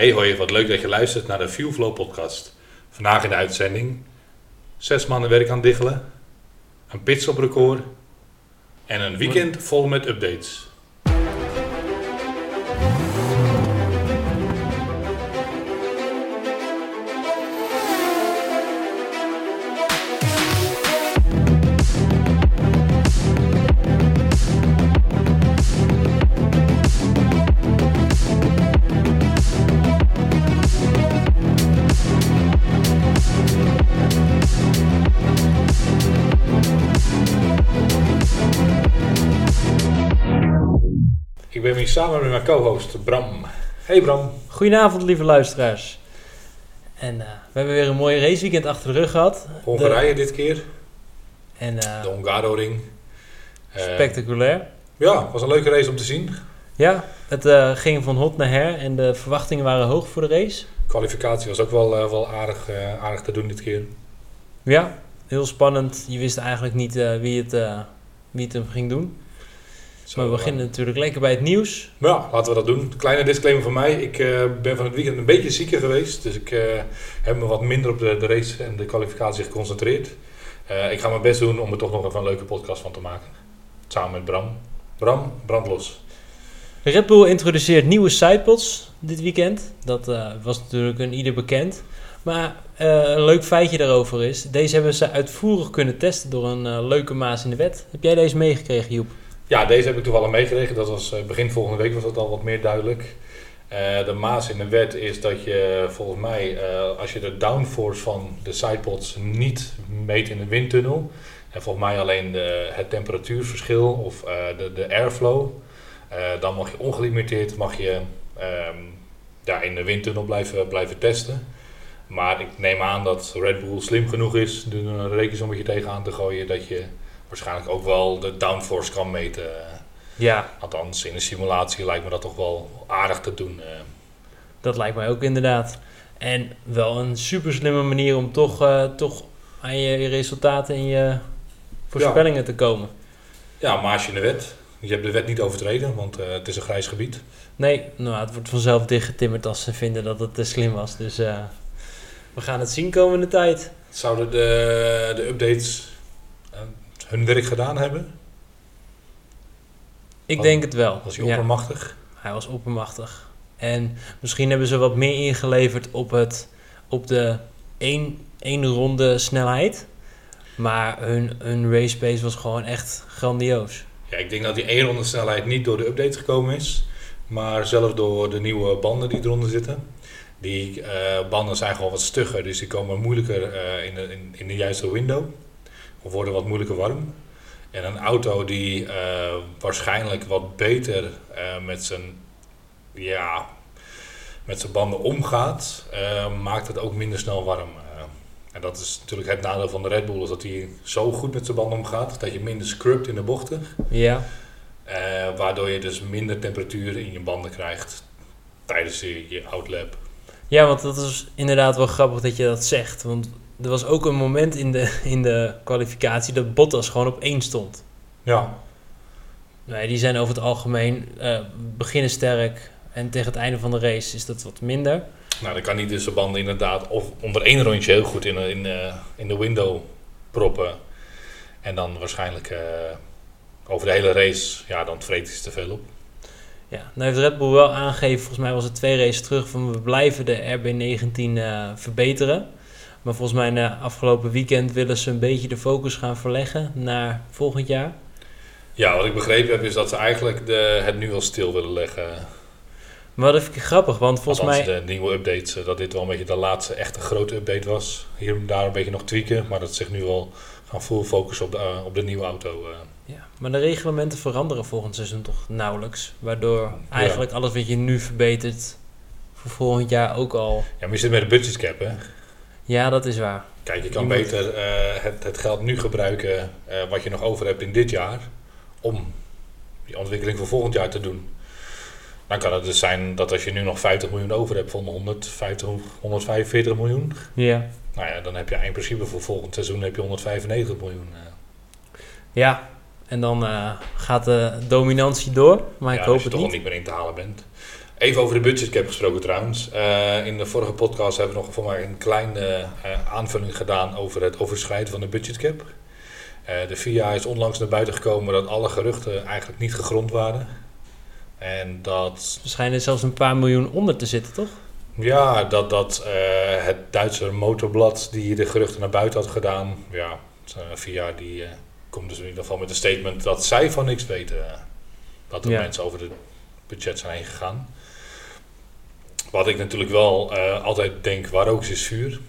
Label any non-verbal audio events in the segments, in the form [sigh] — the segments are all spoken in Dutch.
Hey hoi, wat leuk dat je luistert naar de Viewflow podcast. Vandaag in de uitzending zes maanden werk aan diggelen, een pitstop record en een weekend vol met updates. Samen met mijn co-host Bram. Hey Bram. Goedenavond, lieve luisteraars. En eh, we hebben weer een mooi raceweekend achter de rug gehad. Hongarije dit keer, De- en eh, de Hongaro-ring. Eh, spectaculair. ja, was een leuke race om te zien. Ja, het ging van hot naar her en de verwachtingen waren hoog voor de race. kwalificatie was ook wel, wel aardig, aardig te doen dit keer. Ja, heel spannend. Je wist eigenlijk niet wie, het, wie het hem ging doen. Zo, maar we eh, beginnen natuurlijk lekker bij het nieuws. Ja, laten we dat doen. Kleine disclaimer van mij. Ik eh, ben van het weekend een beetje zieker geweest. Dus ik eh, heb me wat minder op de, de race en de kwalificatie geconcentreerd. Ik ga mijn best doen om er toch nog even een leuke podcast van te maken. Samen met Bram. Bram, brandlos. Red Bull introduceert nieuwe sidepods dit weekend. Dat was natuurlijk een ieder bekend. Maar een leuk feitje daarover is... deze hebben ze uitvoerig kunnen testen door een leuke maas in de wet. Heb jij deze meegekregen, Joep? Ja, deze heb ik toevallig meegekregen. Dat was eh, begin volgende week was dat al wat meer duidelijk. Eh, de maas in de wet is dat je volgens mij, eh, als je de downforce van de sidepods niet meet in de windtunnel, en volgens mij alleen de, het temperatuurverschil of de, de airflow, dan mag je ongelimiteerd mag je, ehm, ja, in de windtunnel blijven, blijven testen. Maar ik neem aan dat Red Bull slim genoeg is, er een rekensommetje tegenaan te gooien, dat je waarschijnlijk ook wel de downforce kan meten. Ja, Althans, in een simulatie lijkt me dat toch wel aardig te doen. eh. dat lijkt mij ook inderdaad. En wel een super slimme manier om toch, eh, toch aan je resultaten en je voorspellingen te komen. Ja, maasje in de wet. Je hebt de wet niet overtreden, want eh, het is een grijs gebied. Nee, nou, het wordt vanzelf dichtgetimmerd als ze vinden dat het te slim was. Dus we gaan het zien komende tijd. Zouden de, de updates hun werk gedaan hebben? Ik denk het wel. Was hij Ja. oppermachtig? Hij was oppermachtig. En misschien hebben ze wat meer ingeleverd op, het, op de één, één ronde snelheid. Maar hun, hun race pace was gewoon echt grandioos. Ja, ik denk dat die één ronde snelheid niet door de update gekomen is, maar zelfs door de nieuwe banden die eronder zitten. Die eh, banden zijn gewoon wat stugger, dus die komen moeilijker eh, in, de, in, in de juiste window. Of worden wat moeilijker warm. En een auto die eh, waarschijnlijk wat beter eh, met zijn ja, met zijn banden omgaat, eh, maakt het ook minder snel warm. En dat is natuurlijk het nadeel van de Red Bull, is dat hij zo goed met zijn banden omgaat, dat je minder scrubt in de bochten. Ja, waardoor je dus minder temperatuur in je banden krijgt tijdens je, je outlap. ja want dat is inderdaad wel grappig dat je dat zegt. Want er was ook een moment in de, in de kwalificatie dat Bottas gewoon op één stond. Ja, Nee, die zijn over het algemeen eh, beginnen sterk. En tegen het einde van de race is dat wat minder. nou dan kan hij dus zijn banden inderdaad of onder één rondje heel goed in, de- in, eh, in de window proppen. En dan waarschijnlijk eh, over de hele race, ja dan vreet hij ze te veel op. Ja, nou heeft Red Bull wel aangegeven, volgens mij was het twee races terug, van we blijven de RB19 eh, verbeteren. Maar volgens mij na afgelopen weekend willen ze een beetje de focus gaan verleggen naar volgend jaar. Ja, wat ik begrepen heb is dat ze eigenlijk de, het nu al stil willen leggen. Maar dat vind ik grappig, want volgens Althans, mij... de nieuwe updates, eh, dat dit wel een beetje de laatste echte grote update was. Hier en daar een beetje nog tweaken, maar dat ze zich nu wel gaan full focussen op de, eh, op de nieuwe auto. eh. Ja, maar de reglementen veranderen volgend seizoen toch nauwelijks. Waardoor eigenlijk alles wat je nu verbetert voor volgend jaar ook al... Ja, maar je zit met een budget cap, hè? Ja, dat is waar. Kijk, je kan Je moet- beter eh, het, het geld nu gebruiken eh, wat je nog over hebt in dit jaar, om die ontwikkeling voor volgend jaar te doen. Dan kan het dus zijn dat als je nu nog 50 miljoen over hebt van de 150, 145 miljoen, Ja. nou ja, dan heb je in principe voor volgend seizoen heb je 195 miljoen. eh. Ja, en dan gaat de dominantie door, maar ja, ik als hoop je het toch al niet. niet meer in te halen bent. Even over de budgetcap gesproken trouwens. Eh, in de vorige podcast hebben we nog voor mij een kleine eh, aanvulling gedaan over het overschrijden van de budgetcap. Eh de VIA is onlangs naar buiten gekomen dat alle geruchten eigenlijk niet gegrond waren. En dat Er schijnen zelfs een paar miljoen onder te zitten, toch? Ja, dat, dat het Duitse motorblad die de geruchten naar buiten had gedaan, ja, via die komt dus in ieder geval met een statement dat zij van niks weten. dat er Ja. mensen over het budget zijn heen gegaan. Wat ik natuurlijk wel eh, altijd denk, waar ook is, is vuur.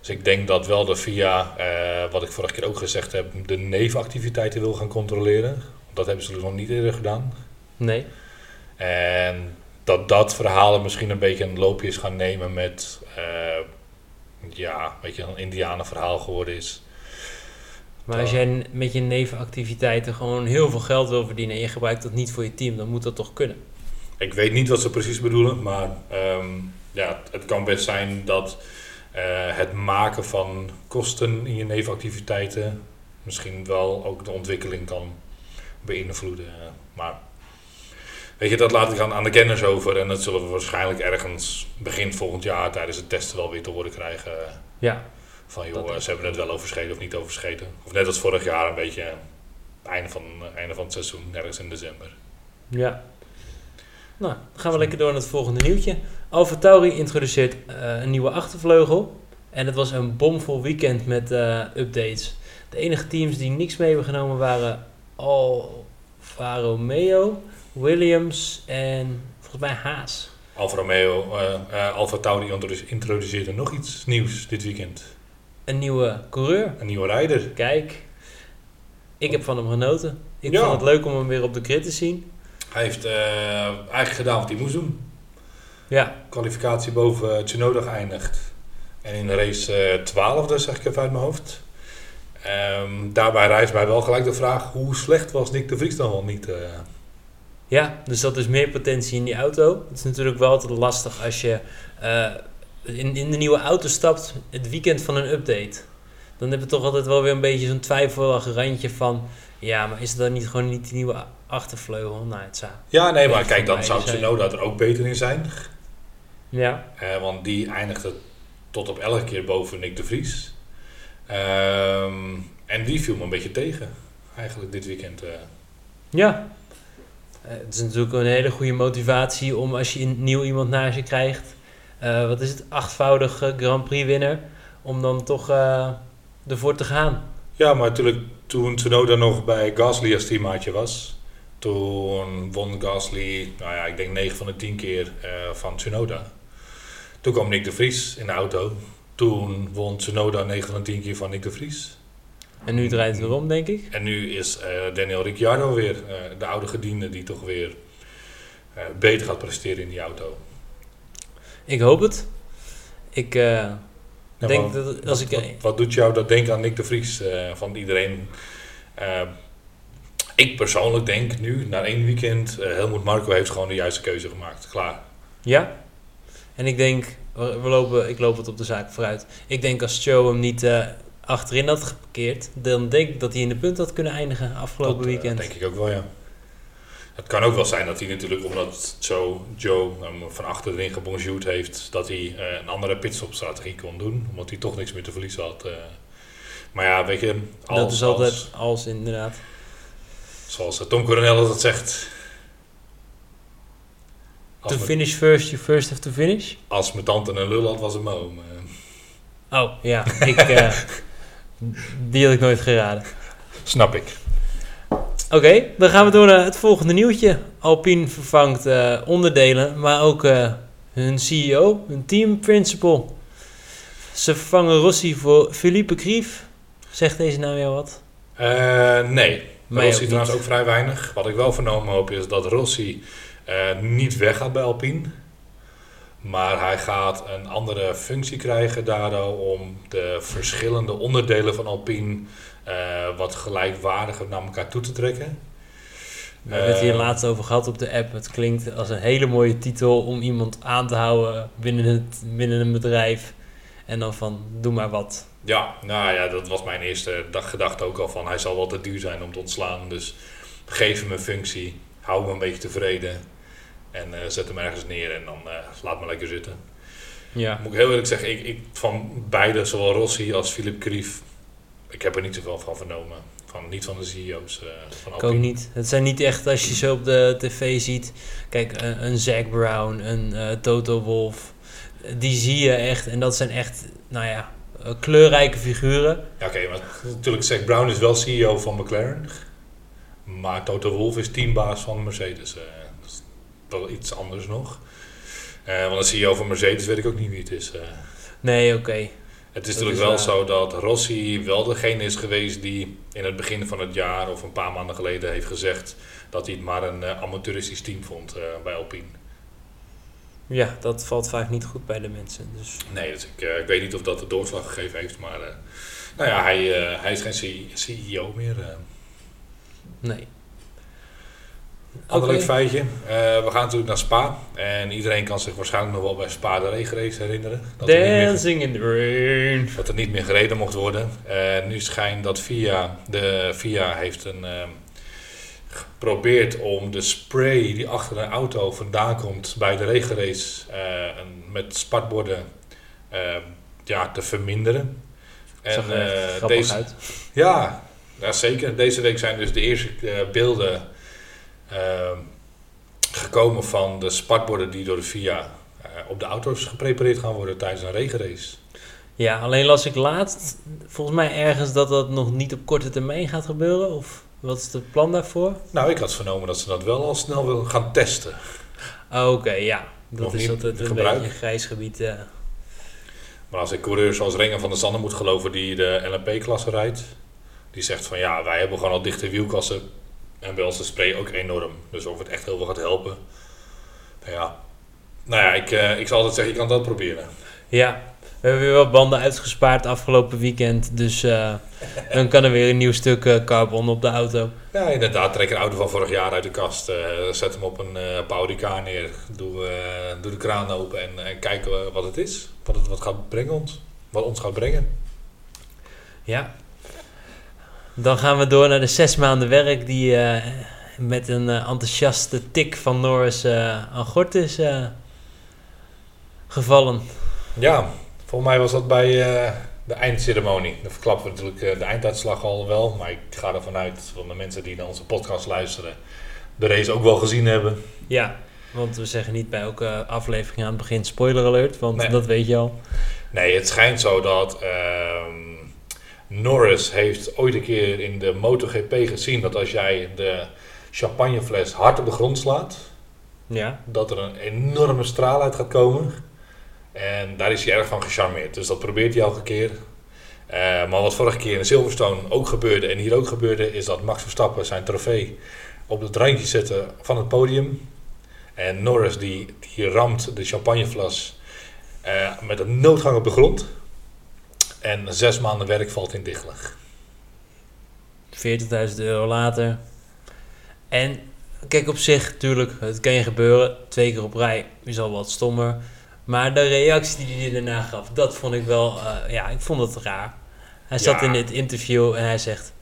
Dus ik denk dat wel de VIA, eh, wat ik vorige keer ook gezegd heb, de nevenactiviteiten wil gaan controleren. Dat hebben ze dus nog niet eerder gedaan. Nee. En dat dat verhaal misschien een beetje een loopje is gaan nemen met, eh, ja, weet je, een indianenverhaal geworden is. Maar als jij met je nevenactiviteiten gewoon heel veel geld wil verdienen en je gebruikt dat niet voor je team, dan moet dat toch kunnen? Ik weet niet wat ze precies bedoelen, maar ehm, ja, het kan best zijn dat eh, het maken van kosten in je nevenactiviteiten misschien wel ook de ontwikkeling kan beïnvloeden. eh, Maar weet je, dat laat ik aan, aan de kenners over en dat zullen we waarschijnlijk ergens begin volgend jaar tijdens het testen wel weer te horen krijgen. eh, Ja. Van joh, is- ze hebben het wel overschreden of niet overschreden. Of net als vorig jaar een beetje eh, einde van, eh, einde van het seizoen, ergens in december. Ja. Nou, dan gaan we lekker door naar het volgende nieuwtje. Alfa Tauri introduceert eh, een nieuwe achtervleugel. En het was een bomvol weekend met eh, updates. De enige teams die niks mee hebben genomen waren Alfa Romeo, Williams en volgens mij Haas. Alfa Romeo, eh eh, Alfa Tauri introdu- introduceerde nog iets nieuws dit weekend. Een nieuwe coureur. Een nieuwe rijder. Kijk, ik heb van hem genoten. Ik Ja. vond het leuk om hem weer op de grid te zien. Hij heeft eh, eigenlijk gedaan wat hij moest doen. Ja, Kwalificatie boven eh, Tsunoda geëindigd. En in race eh 12, dus zeg ik even uit mijn hoofd. Ehm, daarbij rijst mij wel gelijk de vraag, hoe slecht was Nick de Vries dan wel niet? eh? Ja, dus dat is meer potentie in die auto. Het is natuurlijk wel altijd lastig als je eh, in, in de nieuwe auto stapt het weekend van een update. Dan heb je toch altijd wel weer een beetje zo'n twijfelig randje van... Ja, maar is het dan niet gewoon niet die nieuwe achtervleugel? Nou, het zou... Ja, nee, maar kijk, dan zou. Tsunoda er ook beter in zijn. Ja, Eh, want die eindigde tot op elke keer boven Nick de Vries. Ehm, en die viel me een beetje tegen, eigenlijk dit weekend. eh. ja. Eh, het is natuurlijk een hele goede motivatie om als je een nieuw iemand naast je krijgt... wat is het, achtvoudige Grand Prix winnaar... om dan toch ervoor te gaan. Ja, maar natuurlijk toen Tsunoda nog bij Gasly als teammaatje was... toen won Gasly, nou ja, ik denk 9 van de 10 keer eh, van Tsunoda. Toen kwam Nick de Vries in de auto. Toen won Tsunoda 9 van de 10 keer van Nick de Vries. En nu draait het weer om, denk ik. En nu is eh, Daniel Ricciardo weer eh, de oude gediende die toch weer beter gaat presteren in die auto. Ik hoop het. Ik Ja, denk dat als wat, ik... wat, wat doet jou dat denken aan Nick de Vries van iedereen? Ik persoonlijk denk nu, na één weekend, eh Helmoet Marco heeft gewoon de juiste keuze gemaakt. Klaar. Ja. En ik denk, we lopen, ik loop het op de zaak vooruit. Ik denk als Joe hem niet eh, achterin had geparkeerd, dan denk ik dat hij in de punt had kunnen eindigen afgelopen Dat, eh, weekend. denk ik ook wel, ja. Het kan ook wel zijn dat hij natuurlijk, omdat zo Joe hem van achter erin gebonjourd heeft, dat hij een andere pitstopstrategie kon doen. Omdat hij toch niks meer te verliezen had. Maar ja, weet je, als, dat is altijd als- als, inderdaad. Zoals Tom Coronel altijd zegt. To finish first, you first have to finish. als mijn tante een lul had, was het eh. Oh, ja. Ik, eh, [laughs] die had ik nooit geraden. Snap ik. Oké, dan gaan we door naar het volgende nieuwtje. Alpine vervangt eh, onderdelen, maar ook eh, hun CEO, hun team principal. Ze vervangen Rossi voor Philippe Grief. Zegt deze naam jou wat? Nee, Rossi ook trouwens niet. ook vrij weinig. Wat ik wel vernomen heb is dat Rossi eh, niet weggaat bij Alpine. Maar hij gaat een andere functie krijgen daardoor om de verschillende onderdelen van Alpine eh, wat gelijkwaardiger naar elkaar toe te trekken. We hebben het hier Eh, laatst over gehad op de app. Het klinkt als een hele mooie titel om iemand aan te houden binnen, het, binnen een bedrijf. En dan van, doe maar wat. Ja, nou ja, dat was mijn eerste dag gedachte ook al van hij zal wel te duur zijn om te ontslaan. Dus geef hem een functie, hou hem een beetje tevreden. En eh, zet hem ergens neer en dan eh, laat me lekker zitten. Ja. Moet ik heel eerlijk zeggen, ik, ik, van beide, zowel Rossi als Philip Krief, ik heb er niet zoveel van vernomen. Van, niet van de CEO's eh, van Ik ook niet. Het zijn niet echt, als je ze op de tv ziet, kijk, een, een Zack Brown, een Toto Wolf, die zie je echt. En dat zijn echt, nou ja, kleurrijke figuren. Ja, oké, maar natuurlijk, Zack Brown is wel CEO van McLaren. Maar Toto Wolff is teambaas van Mercedes. eh, dat is wel iets anders nog. Eh, want de CEO van Mercedes weet ik ook niet wie het is. eh. Nee, oké. het is Dat natuurlijk is wel zo dat Rossi wel degene is geweest die in het begin van het jaar of een paar maanden geleden heeft gezegd dat hij het maar een eh, amateuristisch team vond eh, bij Alpine. Ja, dat valt vaak niet goed bij de mensen. Dus Nee, dus ik, eh, ik weet niet of dat de doorslag gegeven heeft, maar eh, nou ja, hij, eh, hij is geen CEO meer. nee. Ander leuk feitje. We gaan natuurlijk naar Spa. En iedereen kan zich waarschijnlijk nog wel bij Spa de regenrace herinneren. Dat Dancing in the rain. dat er niet meer gereden mocht worden. Nu schijnt dat VIA, de VIA heeft een, ehm, geprobeerd om de spray die achter een auto vandaan komt bij de regenrace eh, met spartborden ehm, ja, te verminderen. Er eh, grappig deze, uit. ja, ja, zeker. Deze week zijn dus de eerste eh, beelden ehm, gekomen van de spartborden die door de eh, op de auto's geprepareerd gaan worden tijdens een regenrace. Ja, alleen las ik laatst, volgens mij ergens, dat dat nog niet op korte termijn gaat gebeuren. Of wat is het plan daarvoor? Nou, ik had vernomen dat ze dat wel al snel willen gaan testen. Oh, Oké, ja. Dat Nog is altijd een beetje een grijs gebied. eh. Maar als ik coureur zoals Renger van der Zanden moet geloven die de LMP-klasse rijdt, die zegt van ja, wij hebben gewoon al dichte wielkassen en bij ons de spray ook enorm. Dus of het echt heel veel gaat helpen. Nou ja, nou ja ik, eh, ik zal altijd zeggen, je kan dat proberen. Ja, we hebben weer wat banden uitgespaard afgelopen weekend. Dus eh, dan kan er weer een nieuw stuk eh, carbon op de auto. Ja, inderdaad. Trek een auto van vorig jaar uit de kast. eh, zet hem op een K neer. Doe, doe de kraan open en, en kijken we wat het is. Wat het wat gaat brengen ons. Wat ons gaat brengen. Ja. Dan gaan we door naar de zes maanden werk die met een enthousiaste tik van Norris aan gort is gevallen. Ja, volgens mij was dat bij eh, de eindceremonie. Dan verklappen we natuurlijk eh, de einduitslag al wel. Maar ik ga ervan uit van de mensen die naar onze podcast luisteren. De race ook wel gezien hebben. Ja, want we zeggen niet bij elke aflevering aan het begin spoiler alert, want Nee. dat weet je al. Nee, het schijnt zo dat ehm, Norris heeft ooit een keer in de MotoGP gezien dat als jij de champagnefles hard op de grond slaat, Ja, dat er een enorme straal uit gaat komen. En daar is hij erg van gecharmeerd. Dus dat probeert hij elke keer. Eh, maar wat vorige keer in Silverstone ook gebeurde en hier ook gebeurde, is dat Max Verstappen zijn trofee op het randje zette van het podium. En Norris die, die ramt de champagnefles eh, met een noodgang op de grond. En zes maanden werk valt in dichtlig. 40.000 euro later. En kijk, op zich, natuurlijk, het kan je gebeuren. Twee keer op rij is al wat stommer. Maar de reactie die hij daarna gaf, dat vond ik wel, eh, ja, ik vond het raar. Hij zat Ja. in dit interview en hij zegt,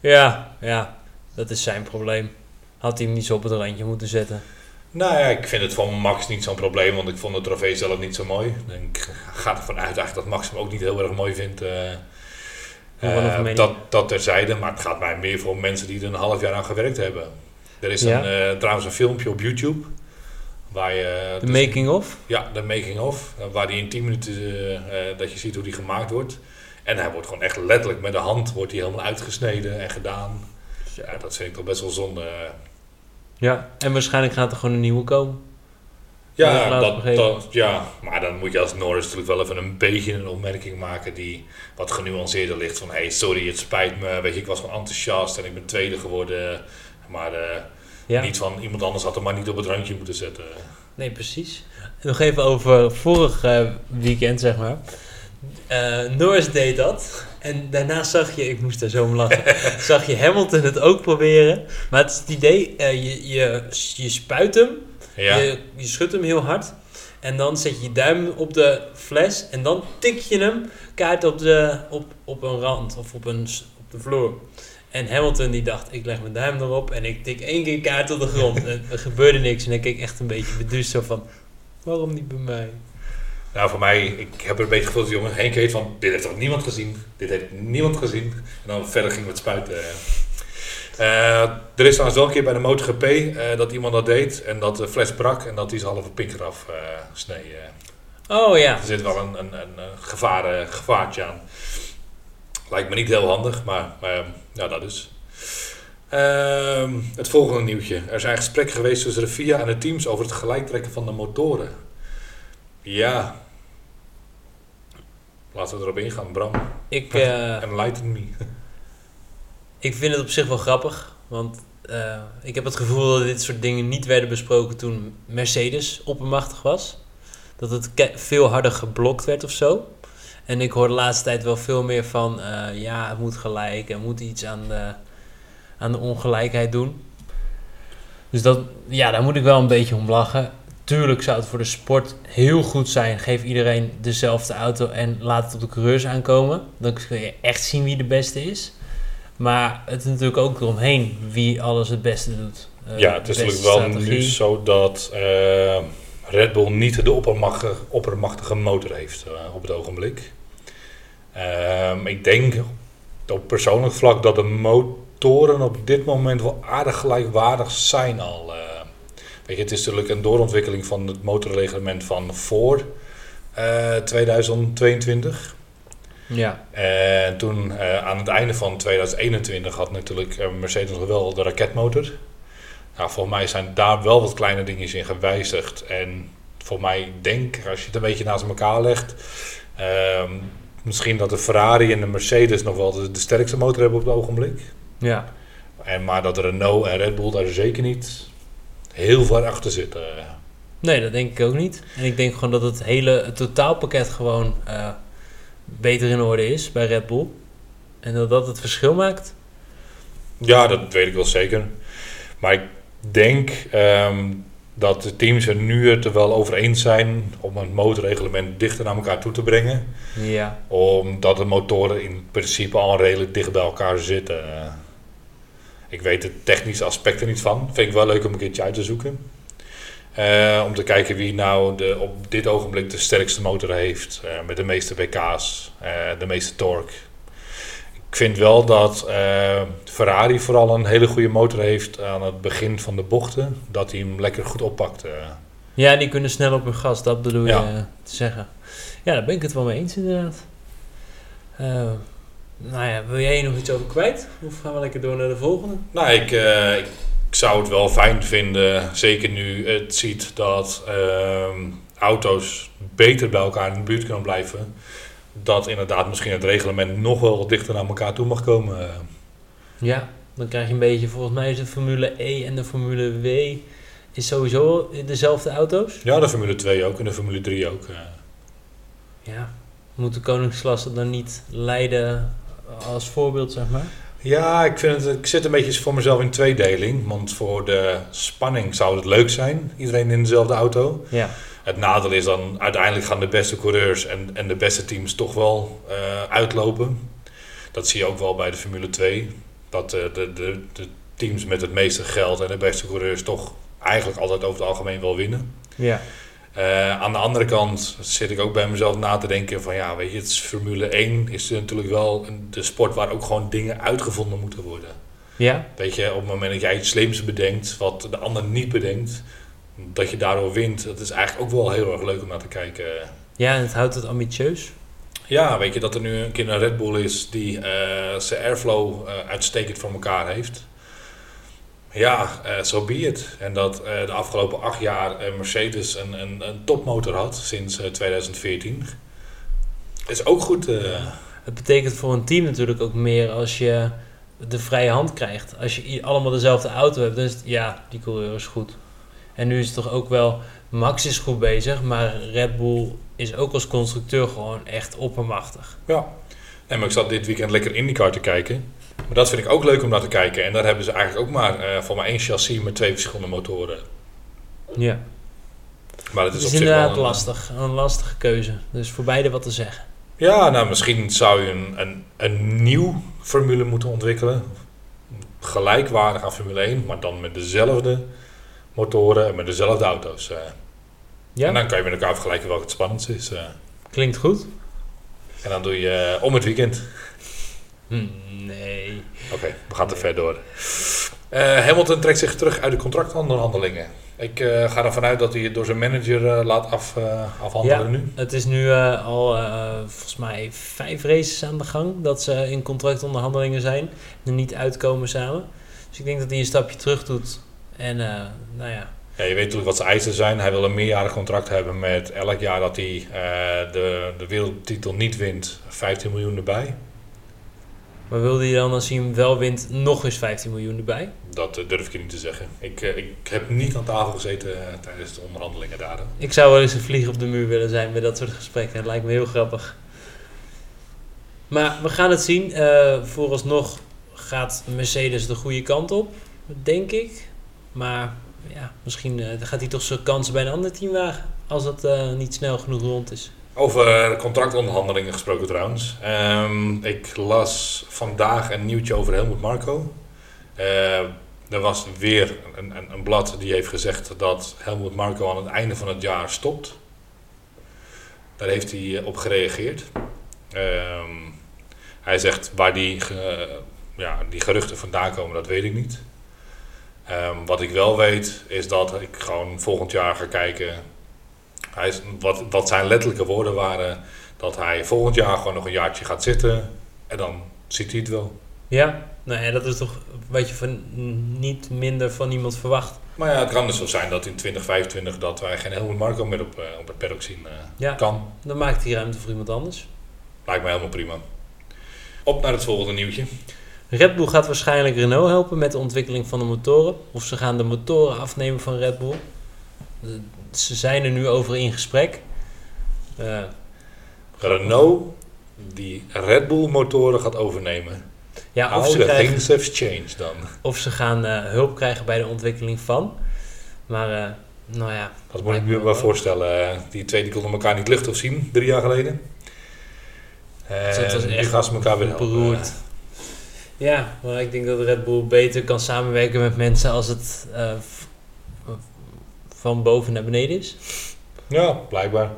ja, ja, dat is zijn probleem. Had hij hem niet zo op het randje moeten zetten. Nou ja, ik vind het van Max niet zo'n probleem, want ik vond de trofee zelf niet zo mooi. Ik ga ervan uit eigenlijk dat Max hem ook niet heel erg mooi vindt. mening? dat, dat terzijde, maar het gaat mij meer voor mensen die er een half jaar aan gewerkt hebben. Er is Ja. een, trouwens een filmpje op YouTube. Waar je, De dus- making of? Ja, de making of. Waar die in 10 minuten eh, eh, dat je ziet hoe die gemaakt wordt. En hij wordt gewoon echt letterlijk met de hand wordt die helemaal uitgesneden en gedaan. Ja, dat vind ik toch best wel zonde. Ja, en waarschijnlijk gaat er gewoon een nieuwe komen. Ja, dat, ja, maar dan moet je als Norris natuurlijk wel even een beetje een opmerking maken die wat genuanceerder ligt. Van hey, sorry, het spijt me. Weet je, ik was gewoon enthousiast en ik ben tweede geworden. Maar eh, Ja, niet van iemand anders had hem maar niet op het randje moeten zetten. nee, precies. Nog even over vorig weekend, zeg maar. Eh, Norris deed dat. En daarna zag je, ik moest daar zo om lachen, [laughs] zag je Hamilton het ook proberen. Maar het is het idee, eh, je, je, je spuit hem, Ja, je, je schudt hem heel hard. En dan zet je je duim op de fles en dan tik je hem kaart op, de, op, op een rand of op, een, op de vloer. En Hamilton die dacht, ik leg mijn duim erop en ik tik één keer kaart op de grond. [laughs] en er gebeurde niks. En ik keek echt een beetje beduust zo van, waarom niet bij mij? Nou, voor mij, ik heb er een beetje gevoeld dat die jongen keek van, dit heeft toch niemand gezien? Dit heeft niemand gezien. En dan verder ging het spuiten. Eh, er is trouwens wel een keer bij de MotoGP eh dat iemand dat deed en dat de fles brak en dat hij zijn halve pik eraf sneed. eh. Oh ja, Er zit wel een, een, een, een gevaar, gevaartje aan. Lijkt me niet heel handig, maar, maar ja, dat is. Ehm, het volgende nieuwtje. Er zijn gesprekken geweest tussen de FIA en de teams over het gelijktrekken van de motoren. Ja. Laten we erop ingaan, Bram. ik, [laughs] eh, Enlighten me. ik vind het op zich wel grappig. Want eh, ik heb het gevoel dat dit soort dingen niet werden besproken toen Mercedes oppermachtig was. Dat het veel harder geblokt werd of zo. En ik hoor de laatste tijd wel veel meer van, eh, ja, het moet gelijk, er moet iets aan de, aan de ongelijkheid doen. Dus dat, ja, daar moet ik wel een beetje om lachen. Tuurlijk zou het voor de sport heel goed zijn. Geef iedereen dezelfde auto en laat het op de coureurs aankomen. Dan kun je echt zien wie de beste is. Maar het is natuurlijk ook eromheen wie alles het beste doet. Eh, ja, het is natuurlijk wel strategie. nu zo dat eh, Red Bull niet de oppermachtige, oppermachtige motor heeft op het ogenblik. Ehm, ik denk op persoonlijk vlak dat de motoren op dit moment wel aardig gelijkwaardig zijn al. eh. weet je, het is natuurlijk een doorontwikkeling van het motorreglement van voor eh, 2022. Ja, En toen eh, aan het einde van 2021 had natuurlijk eh, Mercedes nog wel de raketmotor. Nou, volgens mij zijn daar wel wat kleine dingetjes in gewijzigd. En voor mij ik denk, als je het een beetje naast elkaar legt, ehm, misschien dat de Ferrari en de Mercedes nog wel de, de sterkste motor hebben op het ogenblik. ja. En, maar dat Renault en Red Bull daar zeker niet heel ver achter zitten. Nee, dat denk ik ook niet. En ik denk gewoon dat het hele het totaalpakket gewoon eh, beter in orde is bij Red Bull. En dat dat het verschil maakt. Ja, dat weet ik wel zeker. Maar ik denk ehm, dat de teams er nu het er wel over eens zijn om het motorreglement dichter naar elkaar toe te brengen. Ja. Omdat de motoren in principe al redelijk dicht bij elkaar zitten. Ik weet de technische aspecten niet van. Vind ik wel leuk om een keertje uit te zoeken. Eh, om te kijken wie nou de, op dit ogenblik de sterkste motor heeft. eh, met de meeste pk's, eh, de meeste torque. Ik vind wel dat eh, Ferrari vooral een hele goede motor heeft aan het begin van de bochten. Dat hij hem lekker goed oppakt. eh. ja, die kunnen snel op hun gas, dat bedoel je Ja. te zeggen. Ja, daar ben ik het wel mee eens inderdaad. Eh, nou ja, wil jij hier nog iets over kwijt? Of gaan we lekker door naar de volgende? Nou, ik, eh, ik zou het wel fijn vinden, zeker nu het ziet dat ehm, auto's beter bij elkaar in de buurt kunnen blijven. Dat inderdaad misschien het reglement nog wel wat dichter naar elkaar toe mag komen. Ja, dan krijg je een beetje, volgens mij is de Formule E en de Formule W is sowieso dezelfde auto's. Ja, de Formule 2 ook en de Formule 3 ook. eh. Ja, moet de koningsklasse dan niet leiden als voorbeeld, zeg maar? Ja, ik, vind het, ik zit een beetje voor mezelf in tweedeling. Want voor de spanning zou het leuk zijn, iedereen in dezelfde auto. Ja, Het nadeel is dan uiteindelijk gaan de beste coureurs en, en de beste teams toch wel eh, uitlopen. Dat zie je ook wel bij de Formule 2. Dat eh, de, de, de teams met het meeste geld en de beste coureurs toch eigenlijk altijd over het algemeen wel winnen. ja, Eh, aan de andere kant zit ik ook bij mezelf na te denken van ja, weet je, het is Formule 1 is natuurlijk wel een, de sport waar ook gewoon dingen uitgevonden moeten worden. ja, Weet je, op het moment dat jij iets slims bedenkt, wat de ander niet bedenkt, dat je daardoor wint, dat is eigenlijk ook wel heel erg leuk om naar te kijken. ja, en het houdt het ambitieus. Ja, weet je, dat er nu een keer een Red Bull is die eh, zijn airflow eh, uitstekend voor elkaar heeft. Ja, zo so be it. En dat eh, de afgelopen acht jaar eh, Mercedes een, een, een topmotor had sinds eh, 2014. Is ook goed. eh, Het betekent voor een team natuurlijk ook meer als je de vrije hand krijgt. Als je allemaal dezelfde auto hebt, dan is het, ja, die coureur is goed. En nu is het toch ook wel, Max is goed bezig, maar Red Bull is ook als constructeur gewoon echt oppermachtig. Ja. Nee, maar ik zat dit weekend lekker IndyCar te kijken. Maar dat vind ik ook leuk om naar te kijken. En daar hebben ze eigenlijk ook maar eh voor maar één chassis met twee verschillende motoren. Ja, Maar het het is, is op zich wel inderdaad een, lastig. Een lastige keuze. Dus voor beide wat te zeggen. Ja, nou misschien zou je een, een, een nieuw formule moeten ontwikkelen. gelijkwaardig aan Formule 1, maar dan met dezelfde motoren en met dezelfde auto's. eh. Ja, En dan kan je met elkaar vergelijken welke het spannendste is. eh. klinkt goed. En dan doe je eh, om het weekend. Hm, nee. Oké, we gaan te ver door. Hamilton trekt zich terug uit de contractonderhandelingen. Ik ga ervan uit dat hij het door zijn manager laat af, afhandelen Ja. nu. Het is nu al volgens mij vijf races aan de gang dat ze in contractonderhandelingen zijn en niet uitkomen samen. Dus ik denk dat hij een stapje terug doet. En eh, nou ja, Ja, je weet natuurlijk wat zijn eisen zijn. Hij wil een meerjarig contract hebben met elk jaar dat hij eh, de, de wereldtitel niet wint, 15 miljoen erbij. maar wilde hij dan als hij hem wel wint nog eens 15 miljoen erbij? Dat eh, durf ik je niet te zeggen. Ik, ik heb niet aan tafel gezeten tijdens de onderhandelingen daar. Ik zou wel eens een vlieg op de muur willen zijn bij dat soort gesprekken. Het lijkt me heel grappig. Maar we gaan het zien. Eh, vooralsnog gaat Mercedes de goede kant op, denk ik. Maar ja, misschien eh, gaat hij toch zijn kansen bij een ander team wagen. Als het eh, niet snel genoeg rond is. Over contractonderhandelingen gesproken trouwens. Ehm, ik las vandaag een nieuwtje over Helmut Marko. Eh, er was weer een, een, een blad die heeft gezegd dat Helmut Marko aan het einde van het jaar stopt. Daar heeft hij op gereageerd. Ehm, hij zegt waar die, ja, die geruchten vandaan komen, dat weet ik niet. Ehm, wat ik wel weet is dat ik gewoon volgend jaar ga kijken hij is, wat, wat zijn letterlijke woorden waren, dat hij volgend jaar gewoon nog een jaartje gaat zitten en dan ziet hij het wel. Ja, nou ja, dat is toch wat je van niet minder van iemand verwacht. Maar ja, het kan dus zo zijn dat in 2025 dat wij geen Helmut Marko meer op, eh, op het paddock zien. eh, Ja, Kan, dan maakt hij ruimte voor iemand anders. lijkt me helemaal prima. Op naar het volgende nieuwtje. Red Bull gaat waarschijnlijk Renault helpen met de ontwikkeling van de motoren. Of ze gaan de motoren afnemen van Red Bull. Ze zijn er nu over in gesprek. Eh, Renault die Red Bull motoren gaat overnemen. ja, of, ze krijgen, things have changed dan. of ze gaan eh, hulp krijgen bij de ontwikkeling van. Maar eh, nou ja, Dat moet ik me wel voorstellen. Die twee die konden elkaar niet luchtig zien, drie jaar geleden. En echt gaan ze elkaar weer helpen. beroerd. Ja, maar ik denk dat Red Bull beter kan samenwerken met mensen als het eh, van boven naar beneden is. Ja, blijkbaar.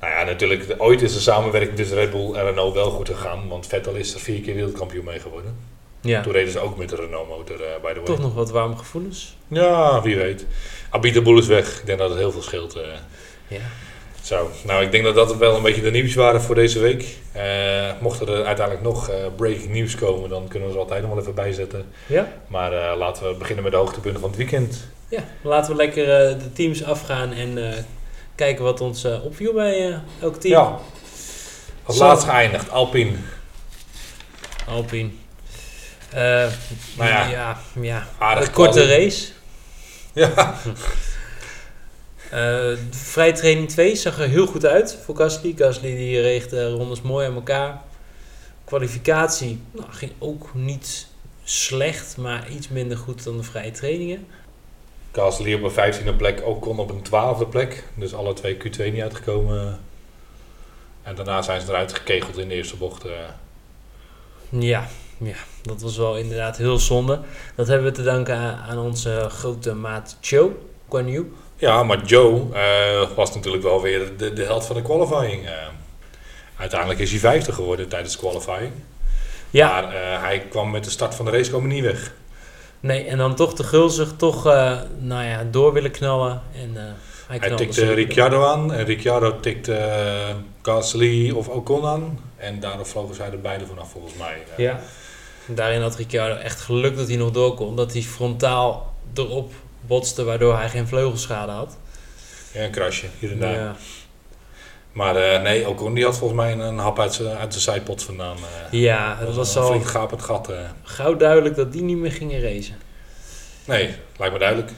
Nou ja, natuurlijk, de- ooit is de samenwerking tussen Red Bull en Renault wel goed gegaan. Want Vettel is er vier keer wereldkampioen mee geworden. Ja, Toen reden ze ook met de Renault motor, eh by the way. toch nog wat warme gevoelens. Ja, wie weet. Abita is weg. Ik denk dat het heel veel scheelt. eh. Ja. Zo, nou ik denk dat dat wel een beetje de nieuws waren voor deze week. Eh mochten er uiteindelijk nog eh, breaking news komen, dan kunnen we ze altijd nog wel even bijzetten. Ja? Maar eh, laten we beginnen met de hoogtepunten van het weekend. Ja, laten we lekker eh, de teams afgaan en eh, kijken wat ons eh, opviel bij eh, elk team. Ja. Als Zo. laatst geëindigd, Alpine. Alpine. Eh, Nou ja, ja, ja. aardig Een korte race. Ja, [laughs] Eh vrije training 2 zag er heel goed uit voor Gasly. Gasly die reeg de rondes mooi aan elkaar. Kwalificatie nou, ging ook niet slecht, maar iets minder goed dan de vrije trainingen. Gasly op een 15e plek, ook kon op een 12e plek. Dus alle twee Q2 niet uitgekomen. En daarna zijn ze eruit gekegeld in de eerste bocht. eh. Ja, ja, dat was wel inderdaad heel zonde. Dat hebben we te danken aan, onze grote maat Joe, Guan Yu. Ja, maar Joe eh, was natuurlijk wel weer de, de held van de qualifying. eh. uiteindelijk is hij vijfde geworden tijdens de qualifying. Ja, Maar eh, hij kwam met de start van de race hij niet weg. nee, en dan toch te gulzig, toch nou ja, door willen knallen. En, hij Hij tikte. Ricciardo aan en Ricciardo tikte eh, Gasly of Ocon aan. En daardoor vlogen zij er beide vanaf volgens mij. Ja. Daarin had Ricciardo echt geluk dat hij nog door kon. Dat hij frontaal erop botste, waardoor hij geen vleugelschade had. ja, een krasje hier en daar. Ja, Maar eh, nee, Ocon die had volgens mij een, een hap uit zijn uit de zijpot vandaan. eh. ja het was al flink gapend gat. eh. gauw duidelijk dat die niet meer gingen racen. Nee, lijkt me duidelijk.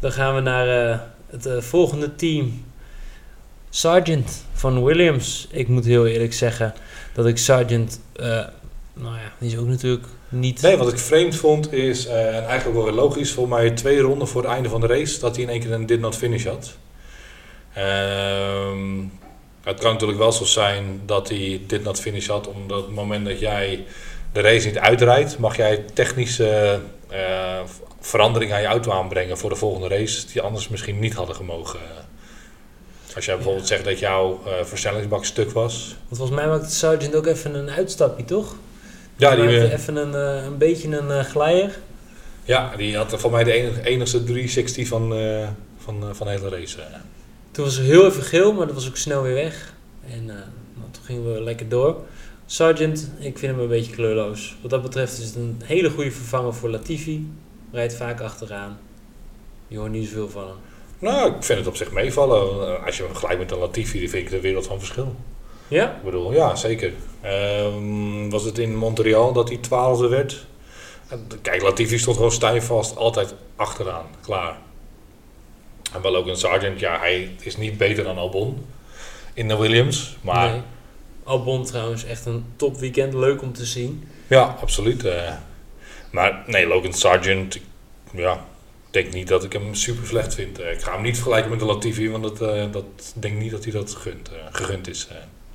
Dan gaan we naar het volgende team. Sargent van Williams. Ik moet heel eerlijk zeggen dat ik Sargent... nou ja, die is ook natuurlijk niet... Nee, wat ik vreemd vond is, eh, en eigenlijk wel weer logisch, voor mij twee ronden voor het einde van de race, dat hij in één keer een did not finish had. Ehm, het kan natuurlijk wel zo zijn dat hij dit not finish had, omdat op het moment dat jij de race niet uitrijdt, mag jij technische eh, veranderingen aan je auto aanbrengen voor de volgende race, die anders misschien niet hadden gemogen. Als jij bijvoorbeeld zegt dat jouw versnellingsbak stuk was. Want volgens mij maakte Sargent ook even een uitstapje, toch? Ja, die, eh, even een, eh, een beetje een eh, glijer. ja, die had voor mij de enige, enigste 360 van, van, van de hele race. Toen was er heel even geel, maar dat was ook snel weer weg. En nou, toen gingen we lekker door. Sargent, ik vind hem een beetje kleurloos. Wat dat betreft is het een hele goede vervanger voor Latifi. Rijdt vaak achteraan. Je hoort niet zoveel van hem. Nou, ik vind het op zich meevallen. Als je hem vergelijkt met een Latifi, die vind ik de wereld van verschil. Ja? Ik bedoel, ja, zeker. Ehm, was het in Montreal dat hij twaalfde werd? Kijk, Latifi stond gewoon stijf vast, altijd achteraan, klaar. En wel ook een Sargent, ja, hij is niet beter dan Albon in de Williams. Maar Nee. Albon trouwens, echt een top weekend. Leuk om te zien. ja, absoluut. eh. maar nee, Logan Sargent, ik- ja, ik denk niet dat ik hem super slecht vind. Eh, ik ga hem niet vergelijken met de Latifi, want dat, eh, dat denk niet dat hij dat eh, gegund is.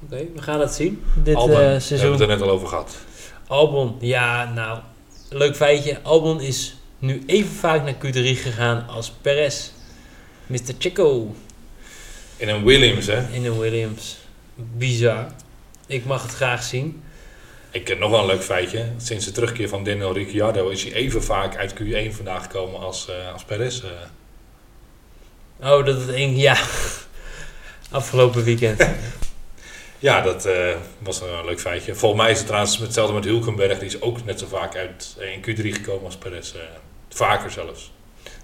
Eh. Oké, we gaan het zien. Dit Albon, eh, we hebben seizoen. het er net al over gehad. Albon, ja, nou, leuk feitje. Albon is nu even vaak naar Q3 gegaan als Perez. Mr. Chico In een Williams, hè. in een Williams. Bizar. Ik mag het graag zien. Ik heb nog wel een leuk feitje. Sinds de terugkeer van Daniel Ricciardo is hij even vaak uit Q1 vandaan gekomen als, eh als Perez. eh. Oh, dat het één, ja. [laughs] Afgelopen weekend. Ja, dat eh, was een leuk feitje. Volgens mij is het trouwens hetzelfde met Hulkenberg. Die is ook net zo vaak uit eh, in Q3 gekomen als Perez. eh. vaker zelfs.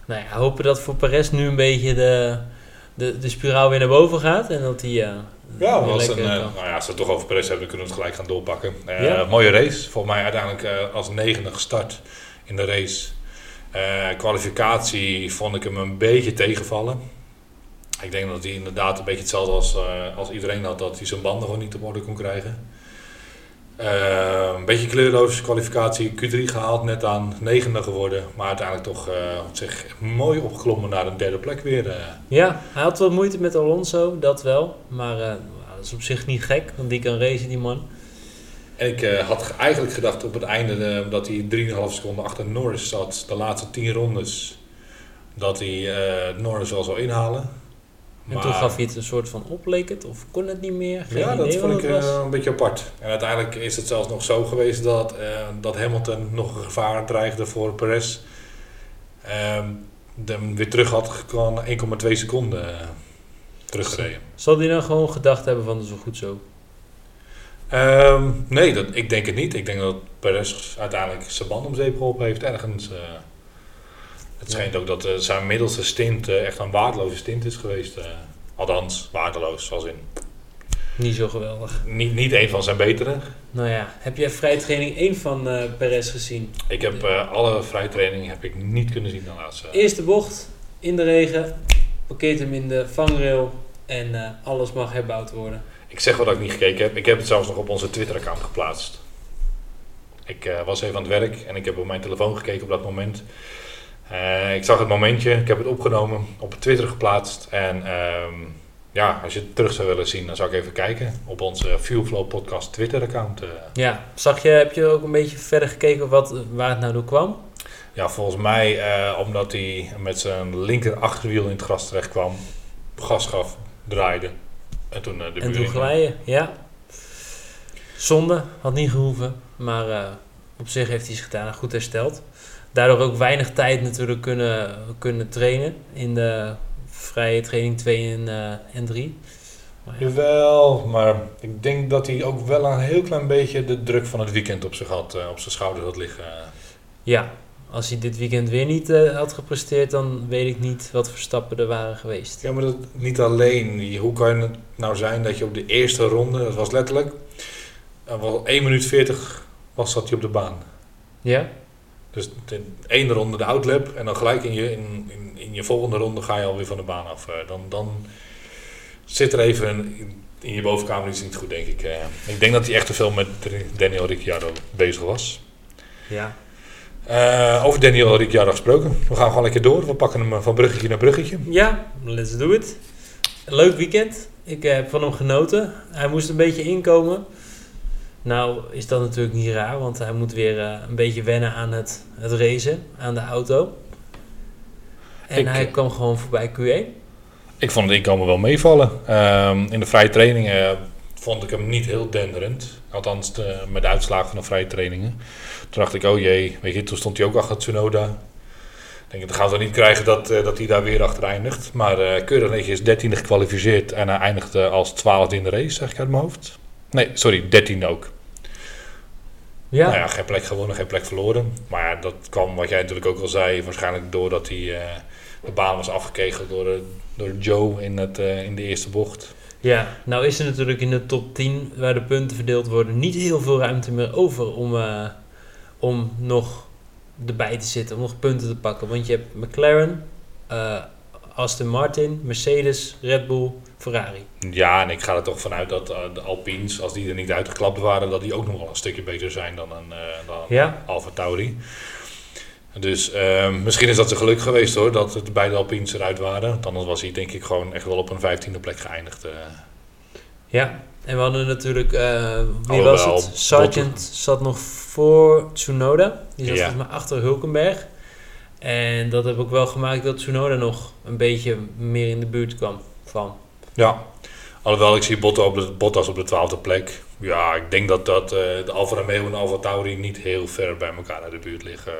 nou ja, hopen dat voor Perez nu een beetje de, de, de spiraal weer naar boven gaat. En dat hij eh, Ja, was een, eh, nou ja, als we het toch over Perez hebben, kunnen we het gelijk gaan doorpakken. Eh, Ja. Mooie race. Volgens mij uiteindelijk eh, als negende gestart in de race. Eh, kwalificatie vond ik hem een beetje tegenvallen. Ik denk dat hij inderdaad een beetje hetzelfde als, eh, als iedereen had, dat hij zijn banden gewoon niet op orde kon krijgen. Eh, een beetje kleurloos kwalificatie, Q3 gehaald, net aan negende geworden. Maar uiteindelijk toch eh, op zich mooi opgeklommen naar een derde plek weer. Ja, hij had wat moeite met Alonso, dat wel. Maar eh, dat is op zich niet gek, want die kan racen, die man. En ik had ge- eigenlijk gedacht op het einde eh, dat hij 3,5 seconden achter Norris zat, de laatste 10 rondes, dat hij Norris wel zou inhalen. En toen gaf hij het een soort van op, leek het? Of kon het niet meer? Geen ja, dat vond ik eh, een beetje apart. En uiteindelijk is het zelfs nog zo geweest dat, eh, dat Hamilton nog een gevaar dreigde voor Perez. Ehm hem weer terug had gewoon 1,2 seconden eh, teruggereden. Zal hij nou gewoon gedacht hebben van, dat is wel goed zo? Ehm, nee, dat, ik denk het niet. Ik denk dat Perez uiteindelijk zijn band om zeep geholpen heeft ergens. Het schijnt ook dat eh, zijn middelste stint eh, echt een waardeloze stint is geweest. eh. althans, waardeloos, zoals in. Niet zo geweldig. Niet, niet een van zijn betere. Nou ja, heb jij vrije training 1 van eh Perez gezien? Ik heb alle vrije trainingen heb ik niet kunnen zien helaas. eh. Eerste bocht, in de regen, parkeert hem in de vangrail en alles mag herbouwd worden. Ik zeg wel dat ik niet gekeken heb. Ik heb het zelfs nog op onze Twitter-account geplaatst. Ik was even aan het werk en ik heb op mijn telefoon gekeken op dat moment. Eh, ik zag het momentje, ik heb het opgenomen, op Twitter geplaatst. En ehm, ja, als je het terug zou willen zien, dan zou ik even kijken op onze Fuelflow Podcast Twitter-account. eh. Ja, zag je, heb je ook een beetje verder gekeken wat, waar het nou door kwam? ja, volgens mij eh, omdat hij met zijn linker achterwiel in het gras terecht kwam, gas gaf, draaide. En toen eh, de en toen glijden, ja. Zonde, had niet gehoeven, maar op zich heeft hij zich daarna goed hersteld. Daardoor ook weinig tijd natuurlijk kunnen, kunnen trainen in de vrije training 2 en, eh, en 3. Maar ja, Jawel, maar ik denk dat hij ook wel een heel klein beetje de druk van het weekend op zich had, eh, op zijn schouder had liggen. ja, als hij dit weekend weer niet eh, had gepresteerd, dan weet ik niet wat voor stappen er waren geweest. Ja, maar dat niet alleen. Hoe kan het nou zijn dat je op de eerste ronde, dat was letterlijk, wel 1 minuut 40 was dat hij op de baan. Ja? Dus de ene ronde de outlap en dan gelijk in je, in, in, in je volgende ronde ga je alweer van de baan af. Eh, dan, dan zit er even een- in je bovenkamer iets niet goed, denk ik. Eh, ik denk dat hij echt te veel met Daniel Ricciardo bezig was. Ja. Eh, over Daniel Ricciardo gesproken. We gaan gewoon lekker door. We pakken hem van bruggetje naar bruggetje. Ja, let's do it. Leuk weekend. Ik heb van hem genoten. Hij moest een beetje inkomen. Nou is dat natuurlijk niet raar, want hij moet weer eh, een beetje wennen aan het, het racen, aan de auto. En Ik- hij kwam gewoon voorbij Q1. Ik vond het inkomen wel meevallen. Ehm, in de vrije trainingen vond ik hem niet heel denderend. Althans, de, met de uitslagen van de vrije trainingen. Toen dacht ik, oh jee, weet je, toen stond hij ook achter Tsunoda. Ik denk, dan gaan we niet krijgen dat, eh, dat hij daar weer achter eindigt. Maar eh keurig netjes 13e gekwalificeerd en hij eindigde als 12e in de race, zeg ik uit mijn hoofd. Nee, sorry, 13e ook. Ja, Nou ja, geen plek gewonnen, geen plek verloren. Maar ja, dat kwam, wat jij natuurlijk ook al zei, waarschijnlijk doordat hij eh, de baan was afgekegeld door, eh, door Joe in, het, eh, in de eerste bocht. ja, nou is er natuurlijk in de top 10, waar de punten verdeeld worden, niet heel veel ruimte meer over om, om nog erbij te zitten, om nog punten te pakken. Want je hebt McLaren, Aston Martin, Mercedes, Red Bull, Ferrari. Ja, en ik ga er toch vanuit dat eh, de Alpines, als die er niet uitgeklapt waren, dat die ook nog wel een stukje beter zijn dan een eh dan Ja, Alfa Tauri. Dus ehm, misschien is dat zijn geluk geweest hoor, dat het beide Alpines eruit waren. Want Anders was hij denk ik gewoon echt wel op een vijftiende plek geëindigd. eh. Ja, en we hadden natuurlijk, wie was het? Sargent zat nog voor Tsunoda. Die zat Ja. volgens mij achter Hulkenberg. En dat heb ook wel gemaakt dat Tsunoda nog een beetje meer in de buurt kwam van. Ja, alhoewel ik zie Bottas op de, Bottas op de twaalfde plek. Ja, ik denk dat, dat eh, de Alfa Romeo en Alfa Tauri niet heel ver bij elkaar uit de buurt liggen.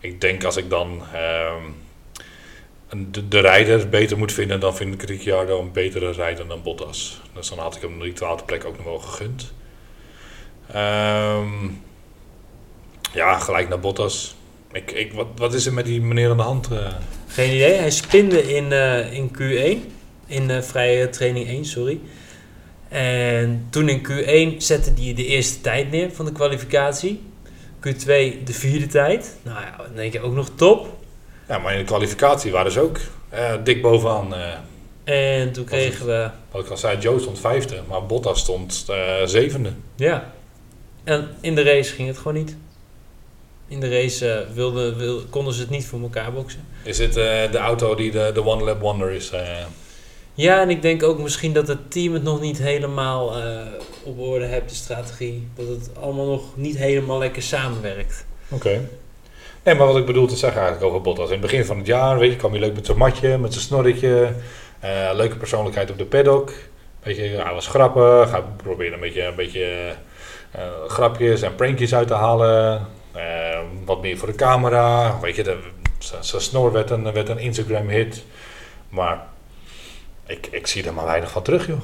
Ik denk als ik dan ehm, de, de rijder beter moet vinden, dan vind ik Ricciardo een betere rijder dan Bottas. Dus dan had ik hem die twaalfde plek ook nog wel gegund. Ehm, ja, gelijk naar Bottas. Ik, ik, wat, wat is er met die meneer aan de hand? eh? Geen idee, hij spinde in, eh, in Q1. In vrije training 1, sorry. En toen in Q1 zette hij de eerste tijd neer van de kwalificatie. Q2 de vierde tijd. Nou ja, dan denk je ook nog top. Ja, maar in de kwalificatie waren ze ook eh, dik bovenaan. eh, En toen kregen we Wat ik al zei, Joe stond vijfde, maar Bottas stond eh, zevende. Ja. En in de race ging het gewoon niet. In de race eh, wilde, wil, konden ze het niet voor elkaar boksen. Is eh, de auto die de, de One Lap Wonder is? Ja, en ik denk ook misschien dat het team het nog niet helemaal eh, op orde heeft, de strategie. Dat het allemaal nog niet helemaal lekker samenwerkt. Oké. Nee, maar wat ik bedoel te zeggen eigenlijk over Bottas. In het begin van het jaar, weet je, kwam hij leuk met zijn matje, met zijn snorretje. eh, leuke persoonlijkheid op de paddock. Weet je, hij was grappig. Hij probeerde een beetje, een beetje eh, grapjes en prankjes uit te halen. Eh, wat meer voor de camera. Weet je, zijn snor werd een, werd een Instagram hit. Maar ik, ik zie er maar weinig van terug, joh.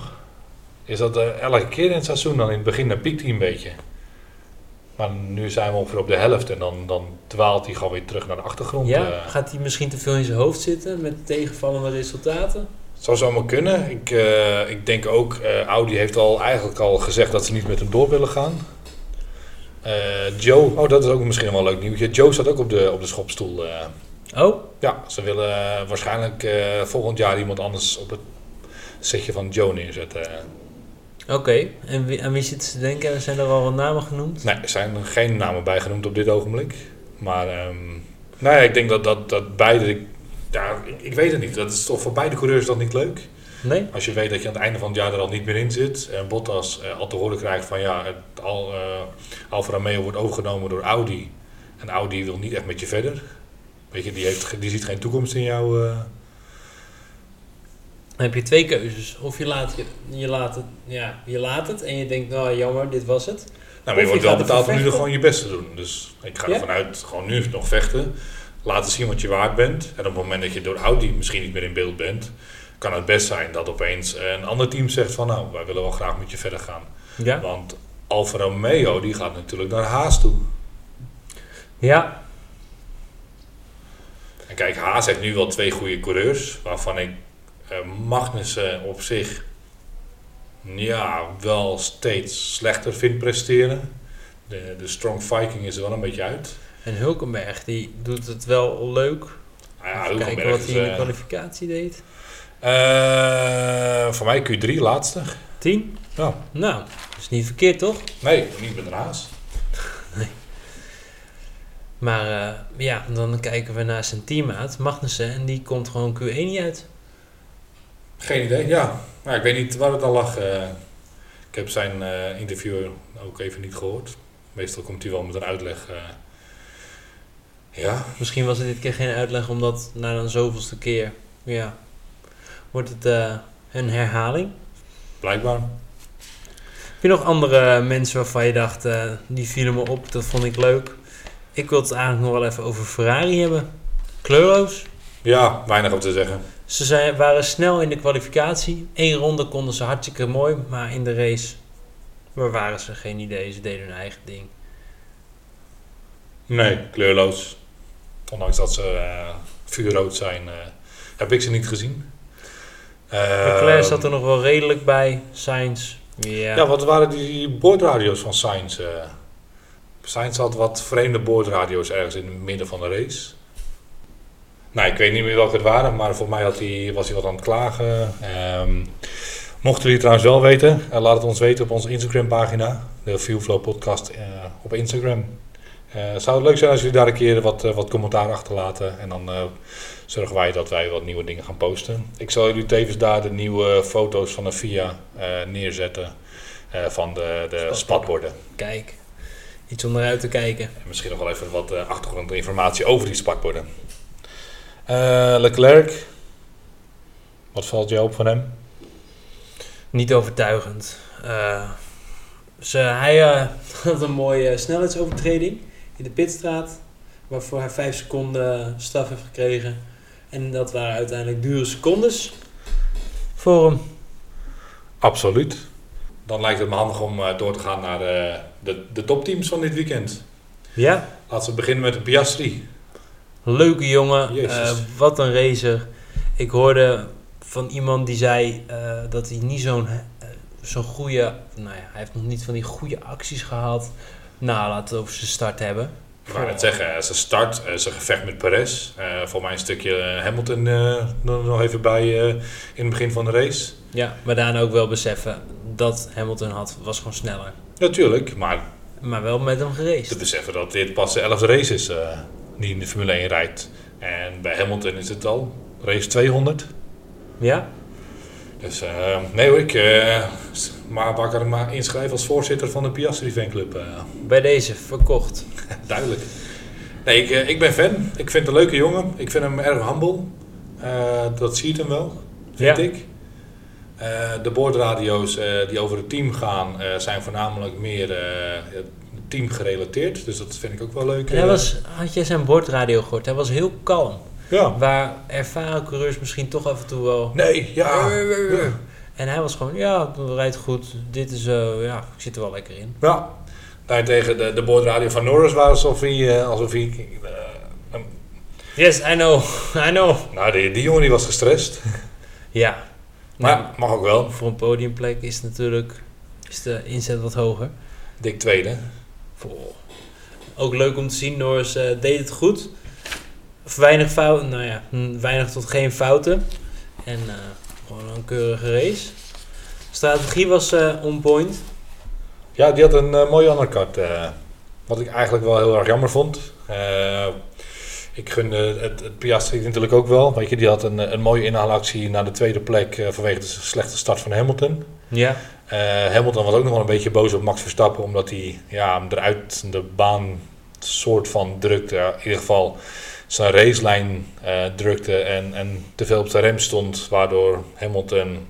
Is dat eh, elke keer in het seizoen dan in het begin dan piekt hij een beetje. Maar nu zijn we ongeveer op de helft en dan, dan dwaalt hij gewoon weer terug naar de achtergrond. Ja, eh. gaat hij misschien te veel in zijn hoofd zitten met tegenvallende resultaten? zou zomaar kunnen. Ik, eh, ik denk ook, Audi heeft al eigenlijk al gezegd dat ze niet met hem door willen gaan. Joe, oh dat is ook misschien wel een leuk nieuwtje. Joe staat ook op de, op de schopstoel. Oh, ja, ze willen waarschijnlijk volgend jaar iemand anders op het setje van Joe neerzetten. oké. En wie, aan wie zitten ze denken? Zijn er al wat namen genoemd? Nee, er zijn geen namen bijgenoemd op dit ogenblik. Maar ehm nou ja, ik denk dat, dat, dat beide... Ja, ik, ik weet het niet. Dat is toch voor beide coureurs dan niet leuk? Nee? Als je weet dat je aan het einde van het jaar er al niet meer in zit. En Bottas eh, al te horen krijgt van ja, het al, eh, Alfa Romeo wordt overgenomen door Audi. En Audi wil niet echt met je verder. Weet je, die, heeft, die ziet geen toekomst in jou. eh. Dan heb je twee keuzes. Of je laat, je, je, laat het, ja, je laat het en je denkt, nou jammer, dit was het. Nou, maar je wordt wel betaald om nu gewoon je best te doen. Dus ik ga Ja? ervan uit, gewoon nu nog vechten. Laten zien wat je waard bent. En op het moment dat je door Audi misschien niet meer in beeld bent, kan het best zijn dat opeens een ander team zegt van nou, wij willen wel graag met je verder gaan. Ja. Want Alfa Romeo die gaat natuurlijk naar Haas toe. Ja, En kijk, Haas heeft nu wel twee goede coureurs, waarvan ik Magnussen op zich ja, wel steeds slechter vind presteren. De, de Strong Viking is er wel een beetje uit. en Hulkenberg, die doet het wel leuk. Nou ja, Even kijken wat hij in de eh, kwalificatie deed. eh, voor mij Q3 laatste. 10? Ja. Nou, dat is niet verkeerd toch? Nee, niet met een Haas. [laughs] Maar eh, ja, dan kijken we naar zijn teammaat, Magnussen, en die komt gewoon Q1 niet uit. Geen idee, ja. Maar ik weet niet waar het aan lag. eh. Ik heb zijn eh, interview ook even niet gehoord. Meestal komt hij wel met een uitleg. eh. ja, Misschien was het dit keer geen uitleg, omdat na een zoveelste keer, ja, wordt het een herhaling. blijkbaar. Heb je nog andere mensen waarvan je dacht, die vielen me op, dat vond ik leuk. Ik wil het eigenlijk nog wel even over Ferrari hebben. Kleurloos. Ja, weinig om te zeggen. Ze zijn, waren snel in de kwalificatie. Eén ronde konden ze hartstikke mooi, maar in de race waar waren ze geen idee. Ze deden hun eigen ding. Nee, kleurloos. Ondanks dat ze eh, vuurrood zijn, eh, heb ik ze niet gezien. Leclerc zat er nog wel redelijk bij. Sainz, ja. Ja, wat waren die boordradio's van Sainz? eh? Sainz had wat vreemde boordradio's ergens in het midden van de race. Nou, ik weet niet meer welke het waren, maar voor mij had hij, was hij wat aan het klagen. Ehm, mochten jullie trouwens wel weten, eh, laat het ons weten op onze Instagram-pagina, de Fuelflow Podcast eh, op Instagram. Eh, zou het leuk zijn als jullie daar een keer wat, wat commentaar achterlaten en dan zorgen wij dat wij wat nieuwe dingen gaan posten. Ik zal jullie tevens daar de nieuwe foto's van de eh, neerzetten van de, de spatborden. Kijk, iets om eruit te kijken. En misschien nog wel even wat achtergrondinformatie over die spatborden. Eh, Leclerc, wat valt jou op van hem? Niet overtuigend. Eh, ze, hij eh, [laughs] had een mooie snelheidsovertreding in de pitstraat. Waarvoor hij 5 seconden straf heeft gekregen. En dat waren uiteindelijk dure secondes voor hem. Absoluut. Dan lijkt het me handig om eh, door te gaan naar de, de, de topteams van dit weekend. Ja, Laten we beginnen met de Piastri. Leuke jongen. Eh, wat een racer. Ik hoorde van iemand die zei eh, dat hij niet zo'n eh, zo'n goede... Nou ja, hij heeft nog niet van die goede acties gehad. Nou, laten we het over zijn start hebben. Ik wou net zeggen, ze start, ze gevecht met Perez. Eh, voor mij een stukje Hamilton eh, er nog even bij eh, in het begin van de race. Ja, maar daarna ook wel beseffen dat Hamilton had, was gewoon sneller. Natuurlijk, maar Maar wel met hem te geraced. beseffen dat dit pas de 11e race is eh, die in de Formule 1 rijdt. En bij Hamilton is het al race 200. Ja? Dus eh, nee hoor, ik s- maar ik maar inschrijven als voorzitter van de Piastri fanclub? eh, Bij deze, verkocht. [laughs] duidelijk. Nee, ik, eh, ik ben fan. Ik vind het een leuke jongen. Ik vind hem erg humble. Dat ziet hem wel, vind Ja. ik. De boordradio's die over het team gaan zijn voornamelijk meer team gerelateerd. Dus dat vind ik ook wel leuk. Hij eh. was, had jij zijn bordradio gehoord? Hij was heel kalm. Ja. Waar ervaren coureurs misschien toch af en toe wel... Nee, ja. ja. En hij was gewoon, ja, het rijdt goed. Dit is, eh, ja, ik zit er wel lekker in. Ja. Daartegen de, de boordradio van Norris was alsof hij... eh, alsof hij Yes, I know, [laughs] I know. nou, die, die jongen die was gestrest. [laughs] Ja. Maar Nou, mag ook wel. voor een podiumplek is natuurlijk is de inzet wat hoger. Dik tweede. Ook leuk om te zien, Norris eh, deed het goed. Weinig fouten, nou ja, hm, weinig tot geen fouten. En eh, gewoon een keurige race. Strategie was eh, on point. Ja, die had een mooie undercut. wat ik eigenlijk wel heel erg jammer vond. Ik gun het, het Piastri natuurlijk ook wel. Weet je, die had een, een mooie inhaalactie naar de tweede plek vanwege de slechte start van Hamilton. Ja, Eh, Hamilton was ook nog wel een beetje boos op Max Verstappen, omdat hij ja, hem eruit de baan soort van drukte. Ja, in ieder geval zijn racelijn eh, drukte en, en te veel op de rem stond, waardoor Hamilton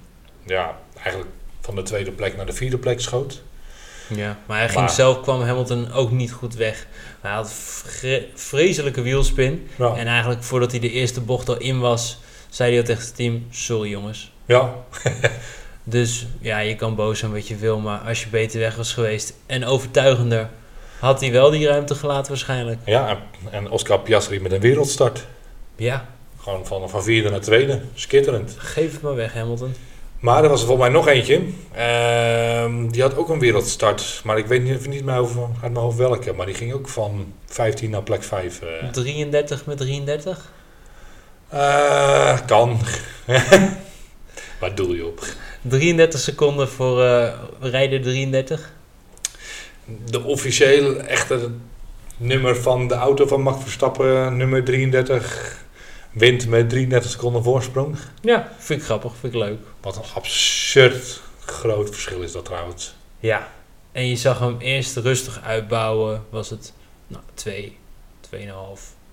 ja, eigenlijk van de tweede plek naar de vierde plek schoot. ja. maar hij ging Maar- zelf, kwam Hamilton ook niet goed weg. Hij had vre- vreselijke wielspin. Ja, En eigenlijk voordat hij de eerste bocht al in was, zei hij al tegen het team, sorry jongens. ja [laughs] Dus ja, je kan boos zijn wat je wil, maar als je beter weg was geweest en overtuigender, had hij wel die ruimte gelaten waarschijnlijk. Ja, en- Oscar Piastri met een wereldstart. Ja, Gewoon van, van vierde naar tweede. Skitterend. geef het maar weg Hamilton. Maar er was er volgens mij nog eentje. Ehm, die had ook een wereldstart. Maar ik weet niet, niet meer over, uit mijn hoofd welke. Maar die ging ook van 15 naar plek 5. eh. 33 met 33? Eh, kan. [laughs] Waar doel je op? 33 seconden voor eh rijder 33. De officiële echte nummer van de auto van Max Verstappen, nummer 33, wint met 33 seconden voorsprong. Ja, vind ik grappig, vind ik leuk. Wat een absurd groot verschil is dat trouwens. Ja, en je zag hem eerst rustig uitbouwen. Was het nou, 2, 2,5,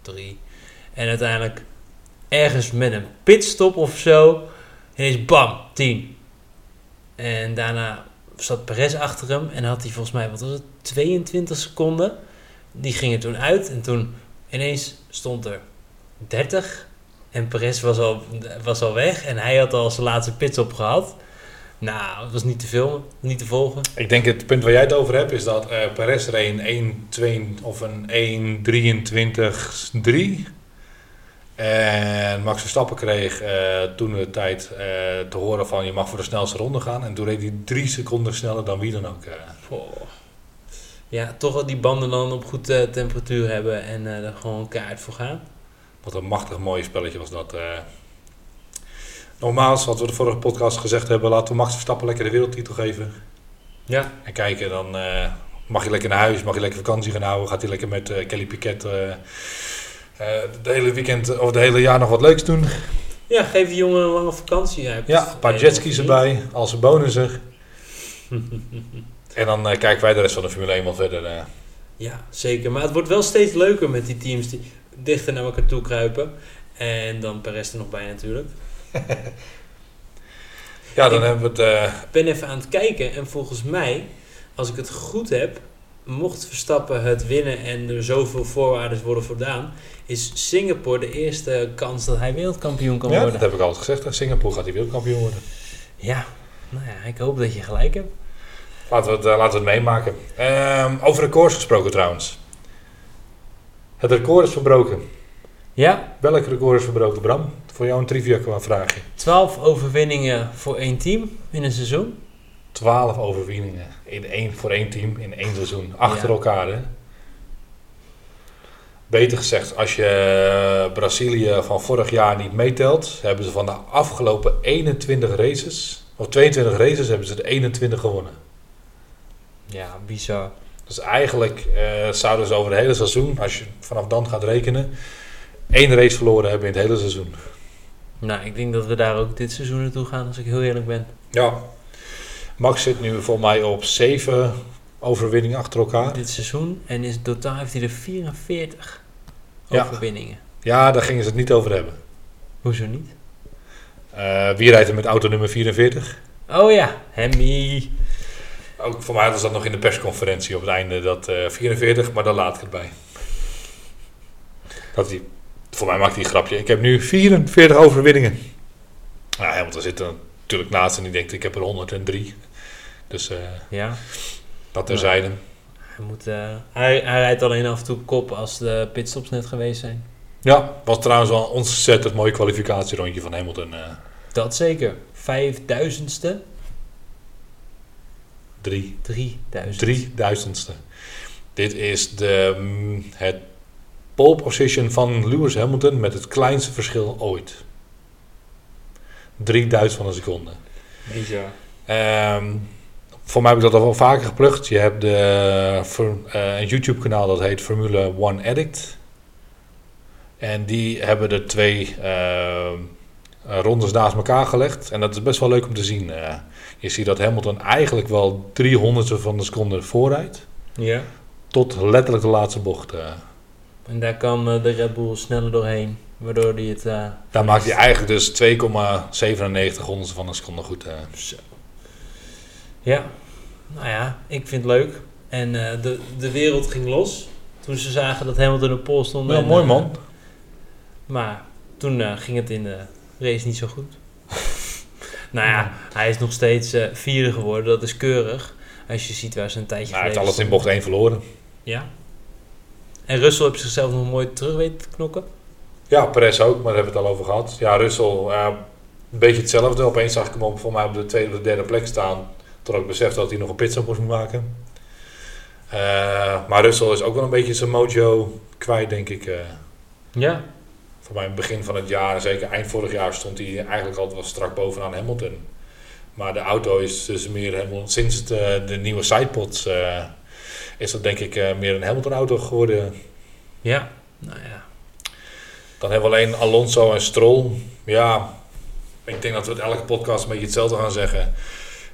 3. En uiteindelijk ergens met een pitstop of zo. Ineens bam, 10. En daarna zat Perez achter hem. En had hij volgens mij, wat was het, 22 seconden. Die ging er toen uit. En toen ineens stond er 30. En Perez was al, was al weg. En hij had al zijn laatste pitstop gehad. Nou, het was niet te filmen, niet te volgen. Ik denk het punt waar jij het over hebt is dat eh Perez reed een 1, 2 of een 1, 23, 3. En Max Verstappen kreeg eh, toen de tijd eh, te horen van je mag voor de snelste ronde gaan. En toen reed hij drie seconden sneller dan wie dan ook. eh. Ja, toch wel die banden dan op goed eh, temperatuur hebben en er gewoon kaart voor gaan. Wat een machtig mooi spelletje was dat. Nogmaals, wat we de vorige podcast gezegd hebben, laten we Max Verstappen lekker de wereldtitel geven. Ja. En kijken, dan mag je lekker naar huis, mag je lekker vakantie gaan houden. Gaat hij lekker met Kelly Piquet het hele weekend of het hele jaar nog wat leuks doen. Ja, geef die jongen een lange vakantie. Ja, een paar jetskis erbij, als een bonussen. [laughs] en dan eh, kijken wij de rest van de Formule 1 wel verder. eh. Ja, zeker. Maar het wordt wel steeds leuker met die teams die dichter naar elkaar toe kruipen. En dan Perez er nog bij natuurlijk. [laughs] Ja, dan Ik- hebben we het... eh, Ik ben even aan het kijken en volgens mij, als ik het goed heb, mocht Verstappen het winnen en er zoveel voorwaarden worden voldaan, is Singapore de eerste kans dat hij wereldkampioen kan ja, dat worden. heb ik altijd gezegd. hè. Singapore gaat hij wereldkampioen worden. Ja, nou ja, ik hoop dat je gelijk hebt. Laten we het, eh, laten we het meemaken. Ehm, over records gesproken trouwens. Het record is verbroken. Ja, Welk record is verbroken, Bram? Voor jou een trivia qua vraagje. 12 overwinningen voor één team in een seizoen. 12 overwinningen in één, voor één team in één seizoen. Achter Ja. elkaar, hè? Beter gezegd, als je eh, Brazilië van vorig jaar niet meetelt, hebben ze van de afgelopen 21 races, of 22 races, hebben ze er 21 gewonnen. Ja, bizar. Dus eigenlijk eh, zouden ze over het hele seizoen, als je vanaf dan gaat rekenen, één race verloren hebben in het hele seizoen. Nou, ik denk dat we daar ook dit seizoen naartoe gaan, als ik heel eerlijk ben. Ja. Max zit nu voor mij op 7 overwinningen achter elkaar. Dit seizoen. En in totaal heeft hij er 44 Ja. overwinningen. Ja, daar gingen ze het niet over hebben. Hoezo niet? Eh, wie rijdt er met auto nummer 44? Oh ja, Hemmy. Ook voor mij was dat nog in de persconferentie op het einde, dat eh 44, maar dan laat ik het bij. Dat die, voor mij maakt hij een grapje. Ik heb nu 44 overwinningen. Nou, Hamilton zit er natuurlijk naast en die denkt, ik heb er 103. Dus eh, Ja, dat terzijde. hij, moet, eh, hij, hij rijdt alleen af en toe kop als de pitstops net geweest zijn. Ja, was trouwens wel een ontzettend mooi kwalificatierondje van Hamilton. eh Dat zeker. Vijfduizendste, drie, drieduizend. drie duizendste. Dit is de, mm, het pole position van Lewis Hamilton met het kleinste verschil ooit. Drie duizend van een seconde. Bizar. Ehm, voor mij heb ik dat al wel vaker geplukt. Je hebt de, eh, een YouTube kanaal dat heet Formule One Addict. En die hebben er twee ehm, eh, rondes naast elkaar gelegd. En dat is best wel leuk om te zien. Eh, je ziet dat Hamilton eigenlijk wel 300ste van de seconde voorrijdt. Ja. Tot letterlijk de laatste bocht. eh. En daar kwam eh, de Red Bull sneller doorheen. Waardoor hij het... eh, daar maakt hij eigenlijk dus 2,97 honderdste van een seconde goed. eh. Ja, nou ja, ik vind het leuk. En eh, de, de wereld ging los toen ze zagen dat Hamilton op pol stond. Ja, en, mooi man. maar toen ging het in de race niet zo goed. [laughs] nou ja, hij is nog steeds vierde geworden. Dat is keurig. Als je ziet waar ze een tijdje Nou, hij heeft alles in bocht 1 verloren. Ja. En Russell heeft zichzelf nog mooi terug weten te knokken. Ja, Perez ook, maar daar hebben we het al over gehad. Ja, Russell, een beetje hetzelfde. Opeens zag ik hem op, voor mij op de tweede of de derde plek staan. Toen ik besefte dat hij nog een pitstop moest maken. Eh, maar Russell is ook wel een beetje zijn mojo kwijt, denk ik. eh. Ja. voor mij in het begin van het jaar, zeker eind vorig jaar, stond hij eigenlijk altijd wel strak bovenaan Hamilton. Maar de auto is dus meer helemaal, sinds het, eh, de nieuwe sidepods, is dat denk ik meer een Hamilton-auto geworden. Ja. Nou ja. Dan hebben we alleen Alonso en Stroll. Ja, ik denk dat we het elke podcast een beetje hetzelfde gaan zeggen.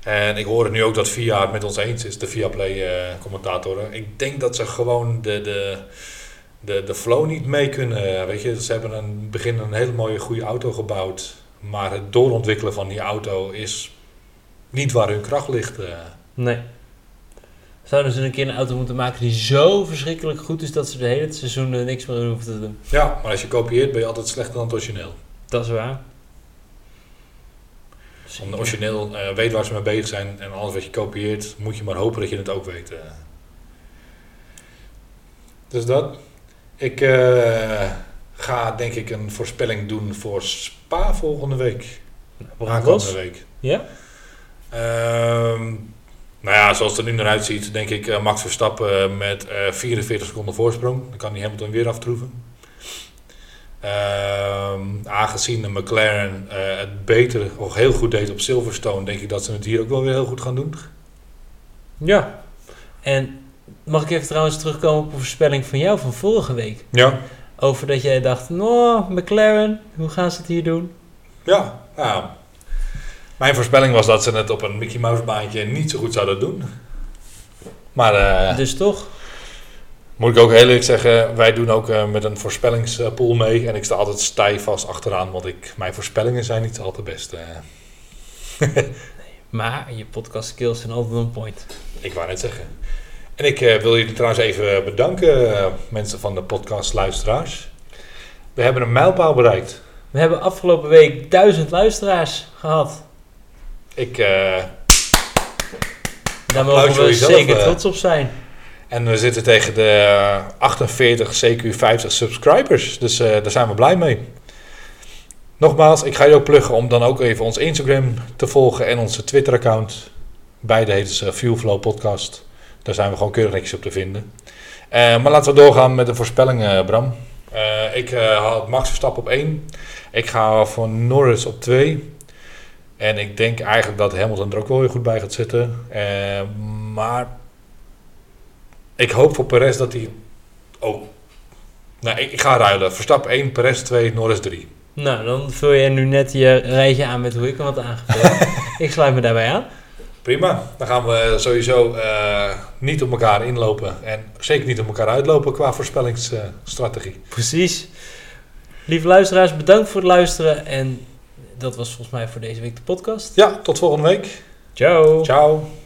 En ik hoor nu ook dat VIA het met ons eens is, de VIA-play-commentatoren. ik denk dat ze gewoon de, de, de, de flow niet mee kunnen. Weet je, ze hebben het begin een hele mooie, goede auto gebouwd. Maar het doorontwikkelen van die auto is niet waar hun kracht ligt. eh. Nee. Zouden ze een keer een auto moeten maken die zo verschrikkelijk goed is dat ze de hele seizoen er niks meer hoeven te doen? Ja, maar als je kopieert ben je altijd slechter dan het origineel. Dat is waar. Omdat origineel eh, weet waar ze mee bezig zijn en alles wat je kopieert, moet je maar hopen dat je het ook weet. eh. Dus dat. Ik eh, ga denk ik een voorspelling doen voor Spa volgende week. Aankomende week. Ja? Ehm, nou ja, zoals het er nu naar uitziet, denk ik eh, Max Verstappen met eh 44 seconden voorsprong. Dan kan hij Hamilton weer aftroeven. Ehm, aangezien de McLaren eh, het beter of heel goed deed op Silverstone, denk ik dat ze het hier ook wel weer heel goed gaan doen. Ja. En mag ik even trouwens terugkomen op een voorspelling van jou van vorige week? Ja. Over dat jij dacht, nou, McLaren, hoe gaan ze het hier doen? Ja, nou, mijn voorspelling was dat ze het op een Mickey Mouse baantje niet zo goed zouden doen. Maar eh, Dus toch? moet ik ook heel eerlijk zeggen, wij doen ook eh, met een voorspellingspool mee. En ik sta altijd stijf vast achteraan, want ik, mijn voorspellingen zijn niet altijd best. eh. [laughs] Maar je podcast skills zijn altijd on point. ik wou net zeggen. En ik eh, wil jullie trouwens even bedanken, mensen van de podcast luisteraars. We hebben een mijlpaal bereikt. We hebben afgelopen week duizend luisteraars gehad. Ik, eh, Daar mogen we jezelf, zeker eh. trots op zijn. En we zitten tegen de eh, 48, CQ 50 subscribers. Dus eh, daar zijn we blij mee. Nogmaals, ik ga je ook pluggen om dan ook even ons Instagram te volgen en onze Twitter-account. Beide heten ze Fuelflow Podcast. Daar zijn we gewoon keurig netjes op te vinden. Eh, maar laten we doorgaan met de voorspellingen, Bram. Eh, ik eh had Max Verstappen op 1. Ik ga voor Norris op 2. En ik denk eigenlijk dat Hamilton er ook wel weer goed bij gaat zitten. Eh, maar ik hoop voor Perez dat hij. Oh. Nou, ik, ik ga ruilen. Verstappen 1, Perez 2, Norris 3. Nou, dan vul je nu net je rijtje aan met hoe ik hem had aangevuld. [laughs] ik sluit me daarbij aan. Prima. Dan gaan we sowieso eh, niet op elkaar inlopen. En zeker niet op elkaar uitlopen qua voorspellingsstrategie. Precies. Lieve luisteraars, bedankt voor het luisteren. En dat was volgens mij voor deze week de podcast. ja, tot volgende week. Ciao. Ciao.